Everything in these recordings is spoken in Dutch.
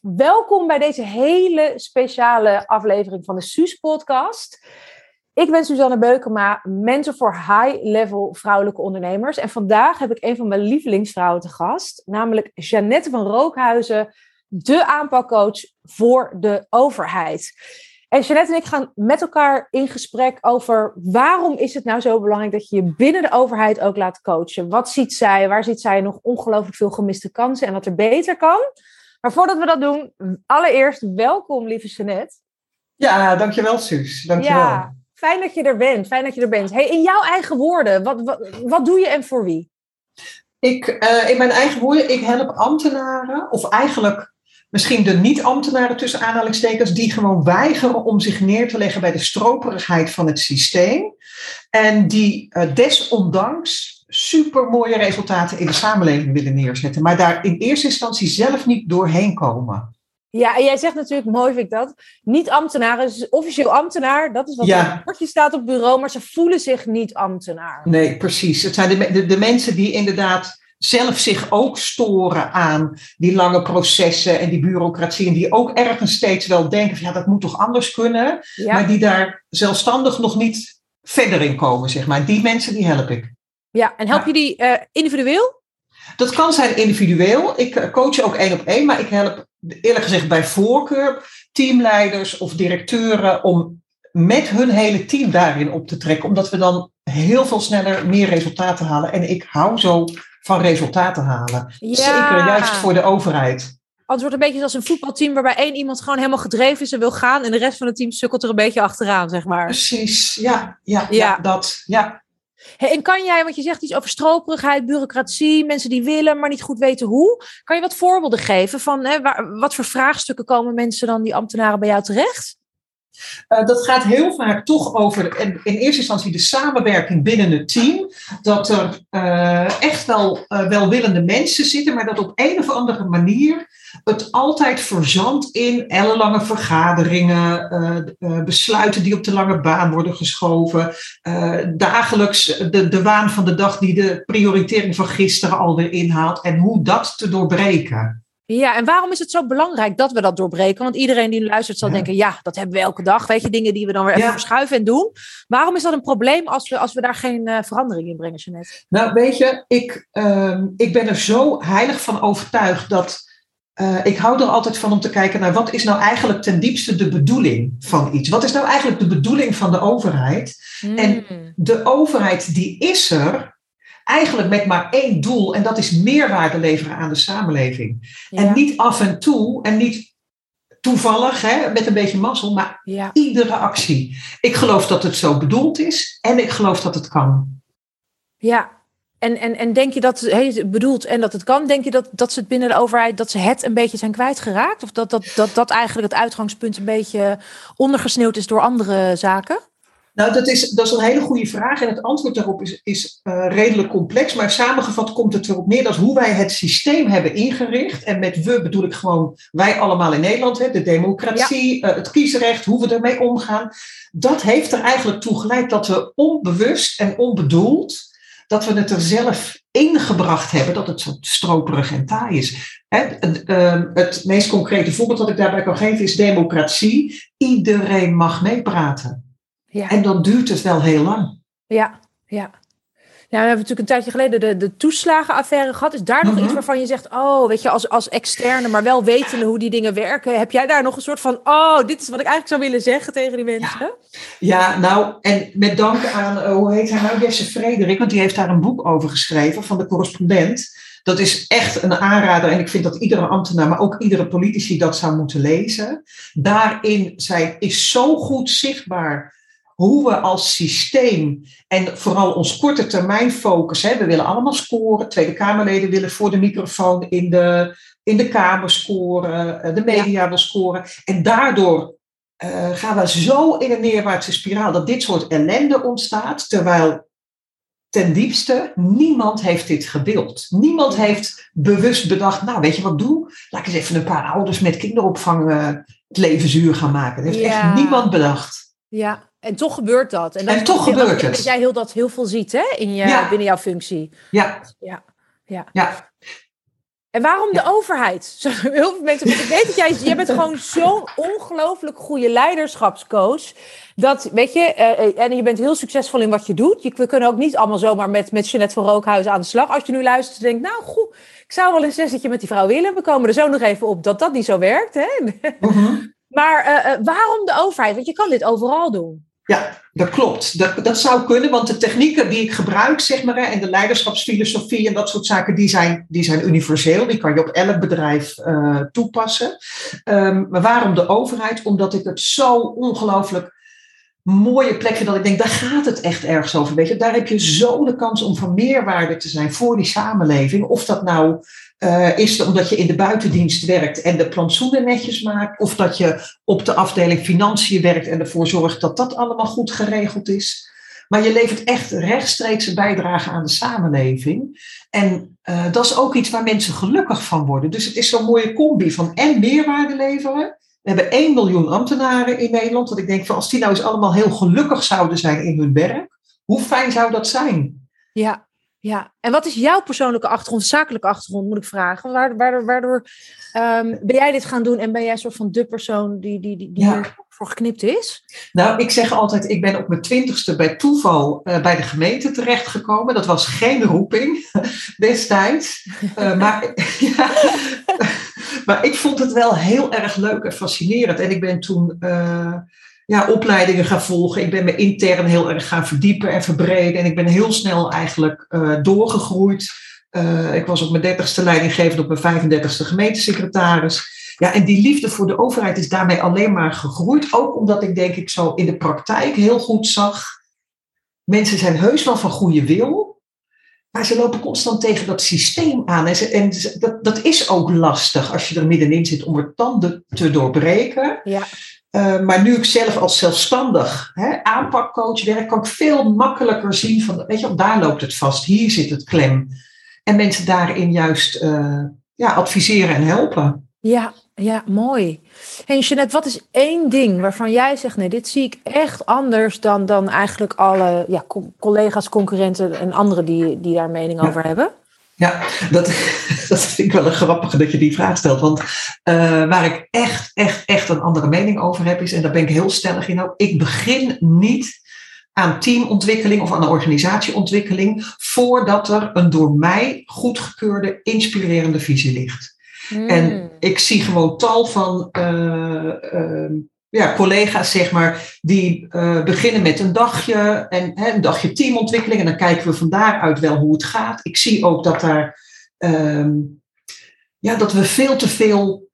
Welkom bij deze hele speciale aflevering van de SUS-podcast. Ik ben Suzanne Beukema, mentor voor high-level vrouwelijke ondernemers. En vandaag heb ik een van mijn lievelingsvrouwen te gast, namelijk Jeannette van Rookhuizen, de aanpakcoach voor de overheid. En Jeannette en ik gaan met elkaar in gesprek over waarom is het nou zo belangrijk dat je je binnen de overheid ook laat coachen. Wat ziet zij? Waar ziet zij nog ongelooflijk veel gemiste kansen en wat er beter kan? Maar voordat we dat doen, allereerst welkom, lieve Jeannette. Ja, dankjewel, Suus. Dankjewel. Ja, fijn dat je er bent. Fijn dat je er bent. Hey, in jouw eigen woorden, wat, wat, wat doe je en voor wie? Ik, uh, in mijn eigen woorden, ik help ambtenaren, of eigenlijk misschien de niet-ambtenaren tussen aanhalingstekens, die gewoon weigeren om zich neer te leggen bij de stroperigheid van het systeem. En die uh, desondanks super mooie resultaten in de samenleving willen neerzetten, maar daar in eerste instantie zelf niet doorheen komen. Ja, en jij zegt natuurlijk, mooi vind ik dat, niet ambtenaren, dus officieel ambtenaar, dat is wat ja. er staat op bureau, maar ze voelen zich niet ambtenaar. Nee, precies. Het zijn de, de, de mensen die inderdaad zelf zich ook storen aan die lange processen en die bureaucratie. En die ook ergens steeds wel denken van ja, dat moet toch anders kunnen. Maar die daar zelfstandig nog niet verder in komen, zeg maar. Die mensen die help ik. Ja, en help je die uh, individueel? Dat kan zijn individueel. Ik eh, coach ook één op één, maar ik help eerlijk gezegd bij voorkeur teamleiders of directeuren om met hun hele team daarin op te trekken, omdat we dan heel veel sneller meer resultaten halen. En ik hou zo van resultaten halen. Ja. Zeker juist voor de overheid. Anders wordt het een beetje als een voetbalteam waarbij één iemand gewoon helemaal gedreven is en wil gaan en de rest van het team sukkelt er een beetje achteraan, zeg maar. Precies, ja, ja, ja. ja dat, ja. En kan jij, want je zegt iets over stroperigheid, bureaucratie, mensen die willen, maar niet goed weten hoe. Kan je wat voorbeelden geven van hè, wat voor vraagstukken komen mensen dan, die ambtenaren, bij jou terecht? Uh, dat gaat heel vaak toch over in, eerste instantie de samenwerking binnen het team. Dat er uh, echt wel uh, welwillende mensen zitten, maar dat op een of andere manier het altijd verzandt in ellenlange vergaderingen, besluiten die op de lange baan worden geschoven, dagelijks de, de waan van de dag die de prioritering van gisteren alweer inhaalt en hoe dat te doorbreken. Ja, en waarom is het zo belangrijk dat we dat doorbreken? Want iedereen die luistert zal denken, ja, dat hebben we elke dag. Weet je, dingen die we dan weer even verschuiven en doen. Waarom is dat een probleem als we, als we daar geen uh, verandering in brengen, Jeanette? Nou, weet je, ik, uh, ik ben er zo heilig van overtuigd dat uh, ik hou er altijd van om te kijken naar wat is nou eigenlijk ten diepste de bedoeling van iets. Wat is nou eigenlijk de bedoeling van de overheid? Mm. En de overheid die is er eigenlijk met maar één doel en dat is meerwaarde leveren aan de samenleving. Ja. En niet af en toe en niet toevallig, hè, met een beetje mazzel, maar ja. iedere actie. Ik geloof dat het zo bedoeld is en ik geloof dat het kan. Ja, en, en, en denk je dat het bedoelt en dat het kan, denk je dat, dat ze het binnen de overheid, dat ze het een beetje zijn kwijtgeraakt? Of dat dat, dat, dat eigenlijk het uitgangspunt een beetje ondergesneeuwd is door andere zaken? Nou, dat is, dat is een hele goede vraag en het antwoord daarop is, is uh, redelijk complex. Maar samengevat komt het erop neer dat hoe wij het systeem hebben ingericht, en met we bedoel ik gewoon wij allemaal in Nederland, hè, de democratie, ja. uh, het kiesrecht, hoe we ermee omgaan, dat heeft er eigenlijk toe geleid dat we onbewust en onbedoeld dat we het er zelf ingebracht hebben dat het zo stroperig en taai is. Ehm, het meest concrete voorbeeld dat ik daarbij kan geven is democratie. Iedereen mag meepraten. Ja. En dan duurt het wel heel lang. Ja, ja. Nou, we hebben natuurlijk een tijdje geleden de, de toeslagenaffaire gehad. Is daar nog iets mhm. waarvan je zegt, oh, weet je, als, als externe, maar wel wetende hoe die dingen werken, heb jij daar nog een soort van, oh, dit is wat ik eigenlijk zou willen zeggen tegen die mensen? Ja, nou, en met dank aan, uh, hoe heet hij nou, Jesse Frederik, want die heeft daar een boek over geschreven van de correspondent. Dat is echt een aanrader en ik vind dat iedere ambtenaar, maar ook iedere politici dat zou moeten lezen. Daarin zijn, is zo goed zichtbaar hoe we als systeem en vooral ons korte termijn focus, hè, we willen allemaal scoren, Tweede Kamerleden willen voor de microfoon in de, in de Kamer scoren, eh, de media wil scoren. En daardoor uh, gaan we zo in een neerwaartse spiraal dat dit soort ellende ontstaat, terwijl ten diepste niemand heeft dit gewild. Niemand heeft bewust bedacht, nou weet je wat doe? Laat ik eens even een paar ouders met kinderopvang uh, het leven zuur gaan maken. Dat heeft ja. echt niemand bedacht. Ja, en toch gebeurt dat. En, en toch gebeurt het. Dat jij heel, dat heel veel ziet hè? In je, binnen jouw functie. Ja. ja. Ja. ja. En waarom de overheid? Heel veel mensen, ik weet dat jij, jij bent gewoon zo'n ongelooflijk goede leiderschapscoach. Dat, weet je, uh, en je bent heel succesvol in wat je doet. Je, we kunnen ook niet allemaal zomaar met, met Jeanette van Rookhuizen aan de slag. Als je nu luistert en denkt, nou goed, ik zou wel een sessietje met die vrouw willen. We komen er zo nog even op dat dat niet zo werkt. Hè? Uh-huh. maar uh, waarom de overheid? Want je kan dit overal doen. Ja, dat klopt. Dat, dat zou kunnen, want de technieken die ik gebruik, zeg maar, en de leiderschapsfilosofie en dat soort zaken, die zijn, die zijn universeel. Die kan je op elk bedrijf uh, toepassen. Um, maar waarom de overheid? Omdat ik het zo ongelooflijk mooie plek vind dat ik denk, daar gaat het echt ergens over. Weet je? Daar heb je zo de kans om van meerwaarde te zijn voor die samenleving. Of dat nou uh, is omdat je in de buitendienst werkt en de plantsoenen netjes maakt, of dat je op de afdeling financiën werkt en ervoor zorgt dat dat allemaal goed geregeld is. Maar je levert echt rechtstreeks een bijdrage aan de samenleving. En uh, dat is ook iets waar mensen gelukkig van worden. Dus het is zo'n mooie combi van en meerwaarde leveren. We hebben 1 miljoen ambtenaren in Nederland. Dat ik denk van als die nou eens allemaal heel gelukkig zouden zijn in hun werk, hoe fijn zou dat zijn? Ja, ja, en wat is jouw persoonlijke achtergrond, zakelijke achtergrond, moet ik vragen? Waardoor, waardoor um, ben jij dit gaan doen en ben jij een soort van de persoon die, die, die, die ja. hiervoor geknipt is? Nou, ik zeg altijd, ik ben op mijn twintigste bij toeval uh, bij de gemeente terechtgekomen. Dat was geen roeping destijds. Uh, maar, ja, maar ik vond het wel heel erg leuk en fascinerend. En ik ben toen... Uh, ja, opleidingen gaan volgen. Ik ben me intern heel erg gaan verdiepen en verbreden. En ik ben heel snel eigenlijk uh, doorgegroeid. Uh, ik was op mijn dertigste leidinggevend, op mijn 35ste gemeentesecretaris. Ja, en die liefde voor de overheid is daarmee alleen maar gegroeid. Ook omdat ik denk ik zo in de praktijk heel goed zag. Mensen zijn heus wel van goede wil. Maar ze lopen constant tegen dat systeem aan. En, ze, en dat, dat is ook lastig als je er middenin zit om er tanden te doorbreken. Ja. Uh, maar nu ik zelf als zelfstandig hè, aanpakcoach werk, kan ik veel makkelijker zien van, weet je, daar loopt het vast, hier zit het klem. En mensen daarin juist uh, ja, adviseren en helpen. Ja, ja, mooi. En Jeanette, wat is één ding waarvan jij zegt, nee, dit zie ik echt anders dan, dan eigenlijk alle ja, collega's, concurrenten en anderen die, die daar mening ja. over hebben? Ja, dat, dat vind ik wel een grappige dat je die vraag stelt. Want uh, waar ik echt, echt, echt een andere mening over heb, is, en daar ben ik heel stellig in ook, ik begin niet aan teamontwikkeling of aan organisatieontwikkeling voordat er een door mij goedgekeurde, inspirerende visie ligt. Mm. En ik zie gewoon tal van uh, uh, ja, collega's, zeg maar, die uh, beginnen met een dagje en hè, een dagje teamontwikkeling. En dan kijken we van daaruit wel hoe het gaat. Ik zie ook dat daar, um, ja, dat we veel te veel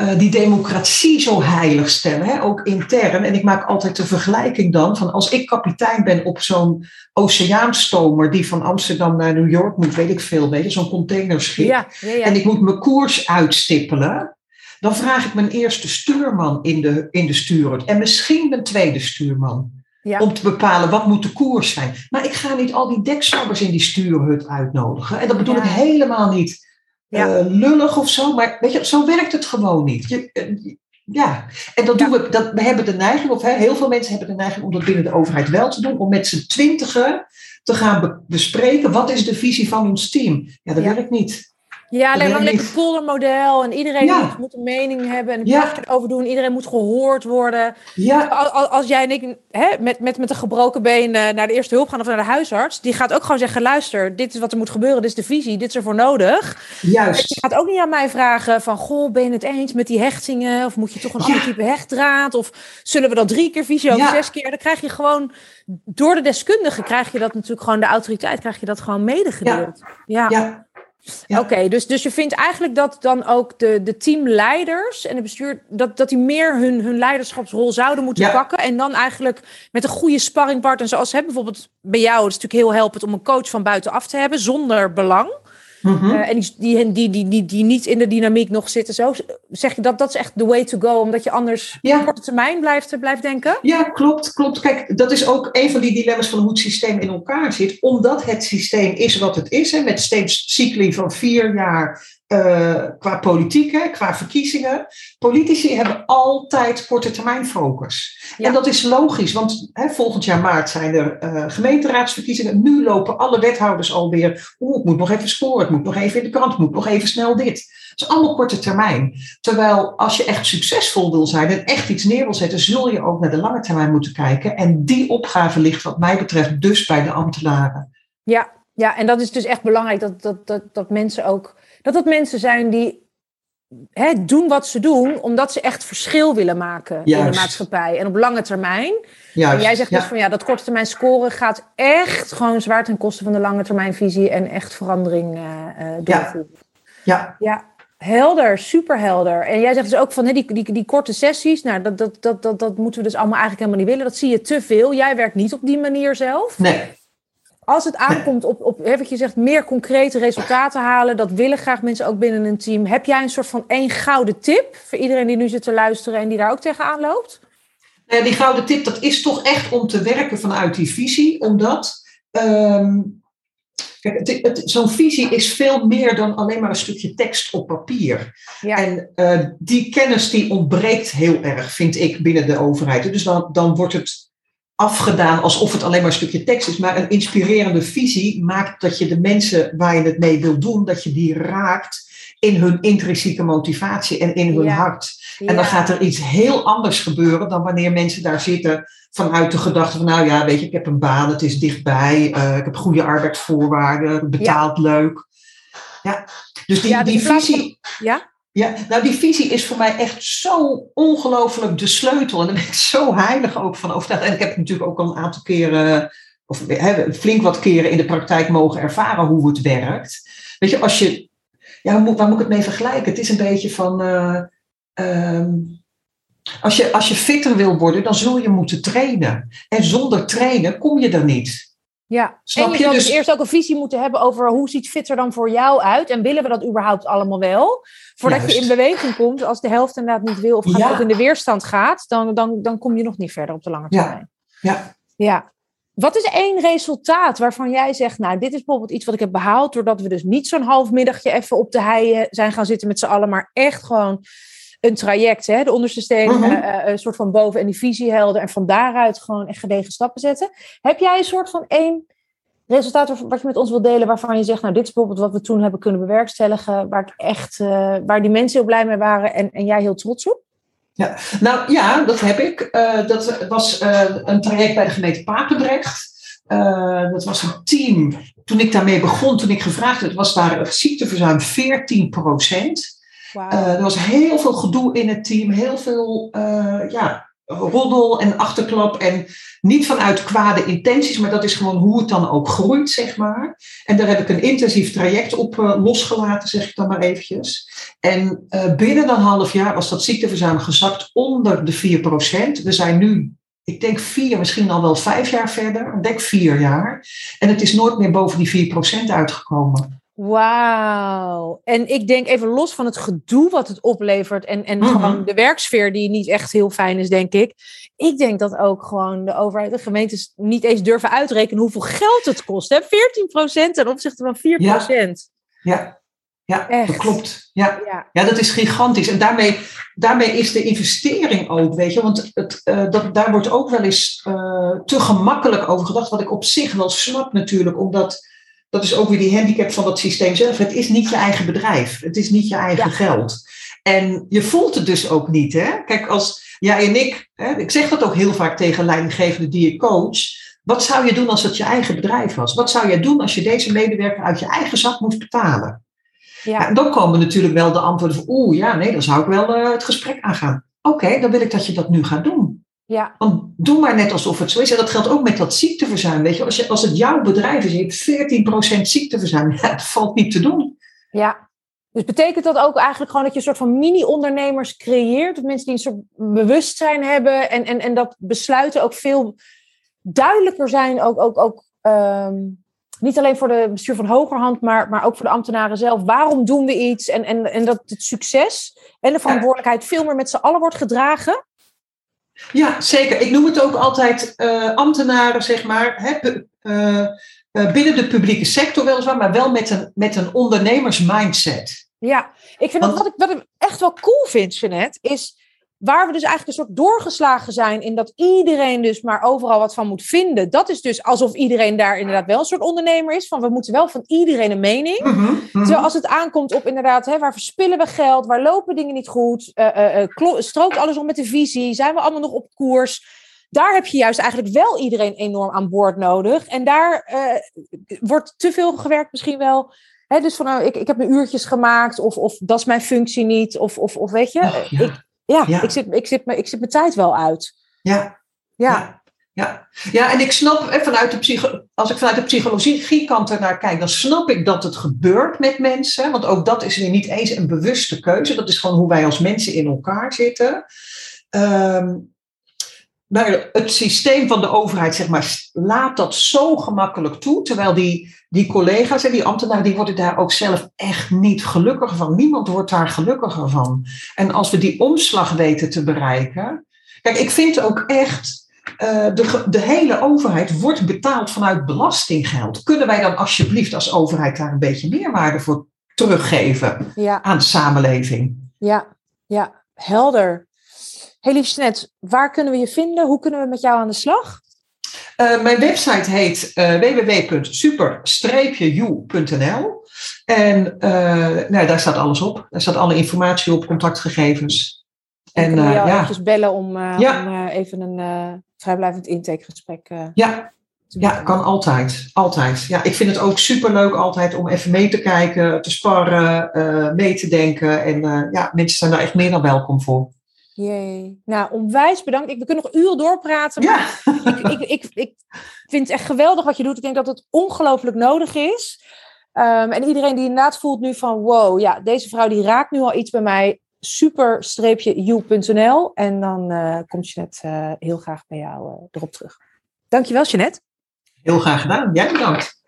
uh, die democratie zo heilig stellen, hè, ook intern. En ik maak altijd de vergelijking dan van als ik kapitein ben op zo'n oceaanstomer die van Amsterdam naar New York moet, weet ik veel, weet zo'n containerschip. Ja, ja, ja. En ik moet mijn koers uitstippelen dan vraag ik mijn eerste stuurman in de, in de stuurhut. En misschien mijn tweede stuurman. Ja. Om te bepalen wat moet de koers zijn. Maar ik ga niet al die dekslabbers in die stuurhut uitnodigen. En dat bedoel ja. ik helemaal niet ja. uh, lullig of zo. Maar weet je, zo werkt het gewoon niet. Je, uh, ja, en dat doen we. Dat, we hebben de neiging, of hè, heel veel mensen hebben de neiging om dat binnen de overheid wel te doen. Om met z'n twintigen te gaan be bespreken. Wat is de visie van ons team? Ja, dat werkt niet. Ja, alleen maar een lekker poldermodel. En iedereen ja. moet een mening hebben. En ja. erover doen. Iedereen moet gehoord worden. Ja. Als, als jij en ik hè, met, met, met een gebroken been naar de eerste hulp gaan of naar de huisarts. Die gaat ook gewoon zeggen, luister, dit is wat er moet gebeuren. Dit is de visie. Dit is er voor nodig. Juist. Je gaat ook niet aan mij vragen van, goh, ben je het eens met die hechtingen? Of moet je toch een ander type hechtdraad? Of zullen we dat drie keer visie of zes keer? Dan krijg je gewoon, door de deskundige krijg je dat natuurlijk gewoon, de autoriteit krijg je dat gewoon medegedeeld. ja. ja. Ja. Oké, okay, dus, dus je vindt eigenlijk dat dan ook de, de teamleiders en het bestuur, dat, dat die meer hun, hun leiderschapsrol zouden moeten ja. pakken. En dan eigenlijk met een goede sparringpartner, zoals hè, bijvoorbeeld bij jou, het is natuurlijk heel helpend om een coach van buitenaf te hebben, zonder belang. Mm -hmm. uh, en die, die, die, die, die, die niet in de dynamiek nog zitten. Zo zeg je dat dat is echt the way to go, omdat je anders ja. op korte termijn blijft, blijft denken? Ja, klopt, klopt. Kijk, dat is ook een van die dilemma's van hoe het systeem in elkaar zit. Omdat het systeem is wat het is, hè, met steeds cycli van vier jaar uh, qua politiek, hè, qua verkiezingen. Politici hebben altijd korte termijn focus. En dat is logisch, want hè, volgend jaar maart zijn er uh, gemeenteraadsverkiezingen. Nu lopen alle wethouders alweer. Oeh, ik moet nog even scoren, ik moet nog even in de krant, ik moet nog even snel dit. Dat is allemaal korte termijn. Terwijl als je echt succesvol wil zijn en echt iets neer wil zetten, zul je ook naar de lange termijn moeten kijken. En die opgave ligt, wat mij betreft, dus bij de ambtenaren. Ja, ja, en dat is dus echt belangrijk dat, dat, dat, dat mensen ook. Dat het mensen zijn die hè, doen wat ze doen, omdat ze echt verschil willen maken in de maatschappij. En op lange termijn. En jij zegt dus van ja, dat korte termijn scoren gaat echt gewoon zwaar ten koste van de lange termijn visie en echt verandering uh, doorvoeren. Ja. ja. Helder, super helder. En jij zegt dus ook van hè, die, die, die korte sessies, nou, dat, dat, dat, dat, dat moeten we dus allemaal eigenlijk helemaal niet willen. Dat zie je te veel. Jij werkt niet op die manier zelf. Nee. Als het aankomt op, op heb ik gezegd, meer concrete resultaten halen, dat willen graag mensen ook binnen een team. Heb jij een soort van één gouden tip voor iedereen die nu zit te luisteren en die daar ook tegenaan loopt? Nou die gouden tip, dat is toch echt om te werken vanuit die visie, omdat um, zo'n visie is veel meer dan alleen maar een stukje tekst op papier. Ja. En uh, die kennis die ontbreekt heel erg, vind ik, binnen de overheid. Dus dan, dan wordt het afgedaan alsof het alleen maar een stukje tekst is. Maar een inspirerende visie maakt dat je de mensen waar je het mee wil doen, dat je die raakt in hun intrinsieke motivatie en in hun hart. En dan gaat er iets heel anders gebeuren dan wanneer mensen daar zitten vanuit de gedachte van, nou ja, weet je, ik heb een baan, het is dichtbij, uh, ik heb goede arbeidsvoorwaarden, betaald leuk. Ja, dus die, dus die visie. Ja? Ja, nou die visie is voor mij echt zo ongelooflijk de sleutel. En daar ben ik zo heilig ook van overtuigd. En ik heb natuurlijk ook al een aantal keren, of flink wat keren in de praktijk mogen ervaren hoe het werkt. Weet je, als je, ja, waar moet, ik het mee vergelijken? Het is een beetje van, uh, um, als, je, als je fitter wil worden, dan zul je moeten trainen. En zonder trainen kom je er niet. Ja, Snap en je, je dus... dus eerst ook een visie moeten hebben over hoe ziet fitter dan voor jou uit en willen we dat überhaupt allemaal wel? Voordat je in beweging komt, als de helft inderdaad niet wil of gaat ook in de weerstand gaat, dan, dan, dan kom je nog niet verder op de lange termijn. Ja. ja. ja. Wat is één resultaat waarvan jij zegt, nou, dit is bijvoorbeeld iets wat ik heb behaald, doordat we dus niet zo'n half middagje even op de hei zijn gaan zitten met z'n allen, maar echt gewoon een traject, hè, de onderste steen, mhm. eh, eh, een soort van boven- en die visie helder en van daaruit gewoon echt gedegen stappen zetten. Heb jij een soort van één resultaat wat je met ons wilt delen, waarvan je zegt, nou, dit is bijvoorbeeld wat we toen hebben kunnen bewerkstelligen, waar ik echt, uh, waar die mensen heel blij mee waren en, en jij heel trots op? Ja, nou ja, dat heb ik. Uh, dat was uh, een traject bij de gemeente Papendrecht. dat was een team. Toen ik daarmee begon, toen ik gevraagd werd, was daar het ziekteverzuim 14 procent. Wow. er was heel veel gedoe in het team, heel veel ja, roddel en achterklap. En niet vanuit kwade intenties, maar dat is gewoon hoe het dan ook groeit, zeg maar. En daar heb ik een intensief traject op uh, losgelaten, zeg ik dan maar eventjes. En binnen een half jaar was dat ziekteverzuim gezakt onder de 4%. We zijn nu, ik denk vier, misschien al wel vijf jaar verder. Ik denk vier jaar. En het is nooit meer boven die 4% uitgekomen. Wauw. En ik denk even los van het gedoe wat het oplevert en, en mhm. gewoon de werksfeer die niet echt heel fijn is, denk ik. Ik denk dat ook gewoon de overheid, de gemeentes niet eens durven uitrekenen hoeveel geld het kost. Hè? 14% ten opzichte van 4%. Ja, ja. ja dat klopt. Ja. ja. Ja. dat is gigantisch. En daarmee, daarmee is de investering ook, weet je, want het, uh, dat, daar wordt ook wel eens uh, te gemakkelijk over gedacht, wat ik op zich wel snap natuurlijk, omdat dat is ook weer die handicap van dat systeem zelf. Het is niet je eigen bedrijf. Het is niet je eigen geld. En je voelt het dus ook niet. Hè? Kijk, als jij en ik, hè, ik zeg dat ook heel vaak tegen leidinggevenden die ik coach. Wat zou je doen als het je eigen bedrijf was? Wat zou je doen als je deze medewerker uit je eigen zak moest betalen? Ja. en dan komen natuurlijk wel de antwoorden van, oeh, ja, nee, dan zou ik wel uh, het gesprek aangaan. Oké, dan wil ik dat je dat nu gaat doen. Ja. Want doe maar net alsof het zo is. En dat geldt ook met dat ziekteverzuim. Weet je, als, je, als het jouw bedrijf is, je hebt 14% ziekteverzuim, ja, dat valt niet te doen. Ja. Dus betekent dat ook eigenlijk gewoon dat je een soort van mini-ondernemers creëert? Of mensen die een soort bewustzijn hebben en, en, en dat besluiten ook veel duidelijker zijn. Ook, ook, ook um, niet alleen voor de bestuur van hogerhand, maar, maar ook voor de ambtenaren zelf. Waarom doen we iets? En, en, en dat het succes en de verantwoordelijkheid veel meer met z'n allen wordt gedragen. Ja, zeker. Ik noem het ook altijd uh, ambtenaren, zeg maar, hè, uh, binnen de publieke sector weliswaar, maar wel met een, met een ondernemersmindset. Ja, ik vind dat wat ik, wat ik echt wel cool vind, Jeanette, is waar we dus eigenlijk een soort doorgeslagen zijn in dat iedereen dus maar overal wat van moet vinden. Dat is dus alsof iedereen daar inderdaad wel een soort ondernemer is. Van we moeten wel van iedereen een mening. Mhm, mhm. Terwijl als het aankomt op inderdaad, hè, waar verspillen we geld? Waar lopen dingen niet goed? klo- strookt alles om met de visie? Zijn we allemaal nog op koers? Daar heb je juist eigenlijk wel iedereen enorm aan boord nodig. En daar eh, wordt te veel gewerkt misschien wel. Hè, dus van nou, ik, ik heb mijn uurtjes gemaakt. Of, of dat is mijn functie niet. Of, of, of weet je. Ja. Ik, ja, Ja. Ik, zit, ik, zit, ik zit mijn tijd wel uit. Ja, Ja, Ja. Ja. en ik snap, hè, vanuit de psycho als ik vanuit de psychologiekant ernaar kijk, dan snap ik dat het gebeurt met mensen. Want ook dat is weer niet eens een bewuste keuze. Dat is gewoon hoe wij als mensen in elkaar zitten. Ehm, maar het systeem van de overheid, zeg maar, laat dat zo gemakkelijk toe. Terwijl die, die collega's en die ambtenaren, die worden daar ook zelf echt niet gelukkiger van. Niemand wordt daar gelukkiger van. En als we die omslag weten te bereiken. Kijk, ik vind ook echt. eh, de, de hele overheid wordt betaald vanuit belastinggeld. Kunnen wij dan alsjeblieft als overheid daar een beetje meerwaarde voor teruggeven ja, aan de samenleving? ja, ja. Helder. Hey lieve Jeanette, waar kunnen we je vinden? Hoe kunnen we met jou aan de slag? Eh, mijn website heet eh www.super-u.nl en eh, nou, daar staat alles op. Daar staat alle informatie op, contactgegevens. En En ja, eventjes bellen om, Ja. om even een vrijblijvend intakegesprek ja, ja, kan altijd. Altijd. Ja, ik vind het ook superleuk altijd om even mee te kijken, te sparren, mee te denken. En ja, mensen zijn daar echt meer dan welkom voor. Jee. Nou, onwijs bedankt. Ik, we kunnen nog uren doorpraten. maar Ja, ik, ik, ik, ik vind het echt geweldig wat je doet. Ik denk dat het ongelooflijk nodig is. Ehm, en iedereen die inderdaad voelt nu van... wow, ja, deze vrouw die raakt nu al iets bij mij. super-u.nl. En dan eh, komt Jeanette eh, heel graag bij jou eh, erop terug. Dankjewel, Jeanette. heel graag gedaan. Jij bedankt.